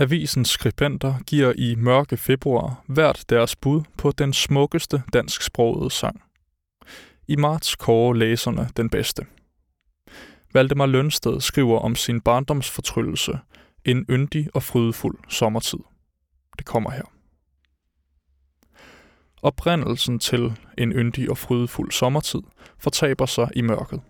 Avisens skribenter giver i mørke februar hvert deres bud på den smukkeste dansksprogede sang. I marts kårer læserne den bedste. Valdemar Lønsted skriver om sin barndomsfortryllelse, en yndig og frydefuld sommertid. Det kommer her. Oprindelsen til en yndig og frydefuld sommertid fortaber sig i mørket.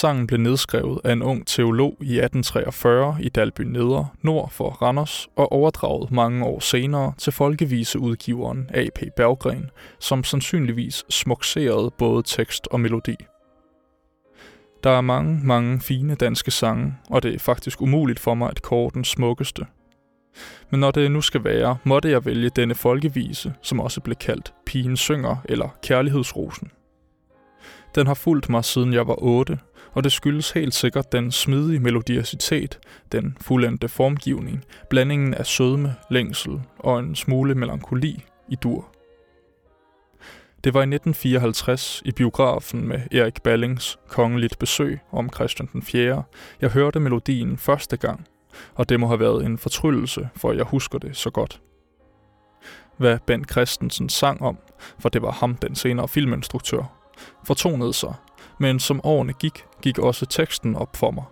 Sangen blev nedskrevet af en ung teolog i 1843 i Dalby Neder, nord for Randers, og overdraget mange år senere til folkeviseudgiveren A.P. Berggren, som sandsynligvis smukserede både tekst og melodi. Der er mange, mange fine danske sange, og det er faktisk umuligt for mig at kåre den smukkeste. Men når det nu skal være, måtte jeg vælge denne folkevise, som også blev kaldt Pigen synger eller Kærlighedsrosen. Den har fulgt mig siden jeg var 8, og det skyldes helt sikkert den smidige melodiositet, den fuldendte formgivning, blandingen af sødme, længsel og en smule melankoli i dur. Det var i 1954 i biografen med Erik Ballings kongeligt besøg om Christian den 4. Jeg hørte melodien første gang, og det må have været en fortryllelse, for jeg husker det så godt. Hvad Ben Christensen sang om, for det var ham den senere filminstruktør, fortonede sig, men som årene gik, gik også teksten op for mig.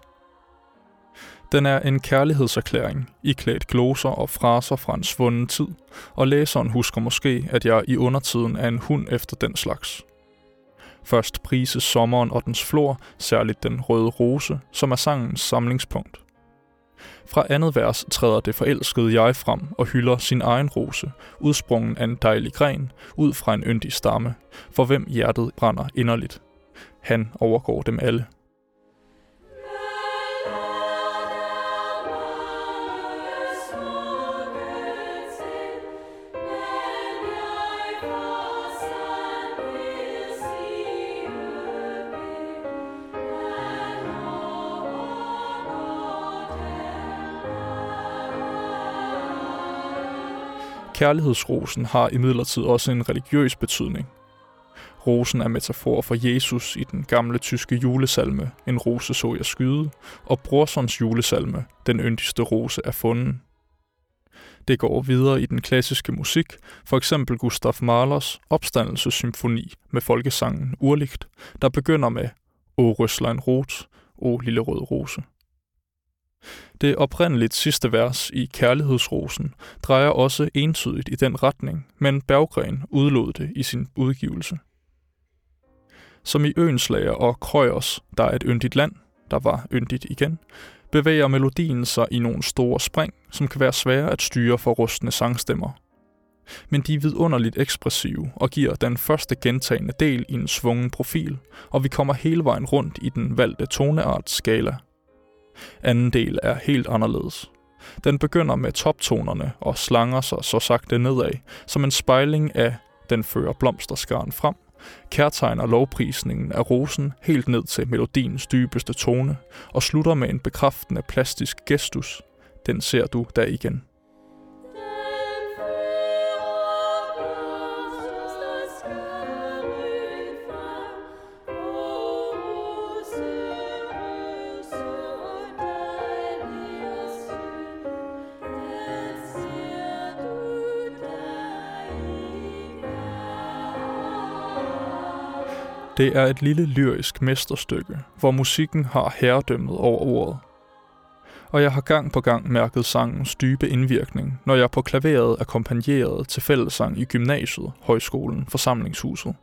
Den er en kærlighedserklæring, iklædt gloser og fraser fra en svunden tid, og læseren husker måske, at jeg i undertiden er en hund efter den slags. Først prises sommeren og dens flor, særligt den røde rose, som er sangens samlingspunkt. Fra andet vers træder det forelskede jeg frem og hylder sin egen rose, udsprungen af en dejlig gren, ud fra en yndig stamme, for hvem hjertet brænder inderligt. Han overgår dem alle. Kærlighedsrosen har imidlertid også en religiøs betydning. Rosen er metafor for Jesus i den gamle tyske julesalme En rose så jeg skyde, og Brorsons julesalme Den yndigste rose er funden. Det går videre i den klassiske musik, for eksempel Gustav Mahlers opstandelsessymfoni med folkesangen Urligt, der begynder med O Røslein Rot, O Lille Rød Rose. Det oprindeligt sidste vers i Kærlighedsrosen drejer også entydigt i den retning, men Berggren udlod det i sin udgivelse. Som i Øenslager og Krøyers, der er et yndigt land, der var yndigt igen, bevæger melodien sig i nogle store spring, som kan være svære at styre for rustne sangstemmer. Men de er vidunderligt ekspressive og giver den første gentagende del i en svungen profil, og vi kommer hele vejen rundt i den valgte toneartsskala – anden del er helt anderledes. Den begynder med toptonerne og slanger sig så sagte nedad, som en spejling af den fører blomsterskaren frem, kærtegner lovprisningen af rosen helt ned til melodiens dybeste tone og slutter med en bekræftende plastisk gestus. Den ser du der igen. Det er et lille lyrisk mesterstykke, hvor musikken har herredømmet over ordet. Og jeg har gang på gang mærket sangens dybe indvirkning, når jeg på klaveret akkompagnerede til fællesang i gymnasiet, højskolen, forsamlingshuset.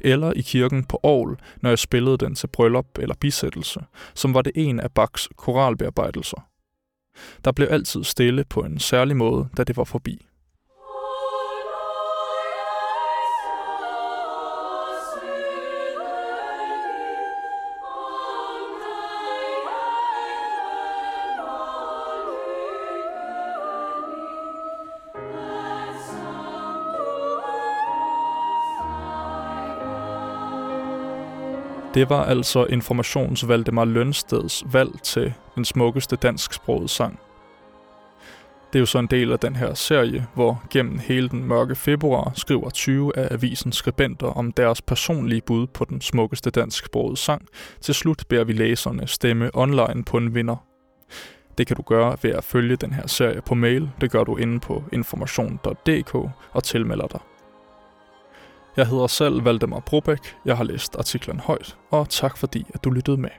Eller i kirken på Aarhus, når jeg spillede den til bryllup eller bisættelse, som var det en af Bachs koralbearbejdelser. Der blev altid stille på en særlig måde, da det var forbi. Det var altså Informations Valdemar Lønsteds valg til den smukkeste dansksprogede sang. Det er jo så en del af den her serie, hvor gennem hele den mørke februar skriver 20 af avisens skribenter om deres personlige bud på den smukkeste dansksprogede sang. Til slut beder vi læserne stemme online på en vinder. Det kan du gøre ved at følge den her serie på mail. Det gør du inde på information.dk og tilmelder dig. Jeg hedder selv Valdemar Brobæk. Jeg har læst artiklen højt, og tak fordi at du lyttede med.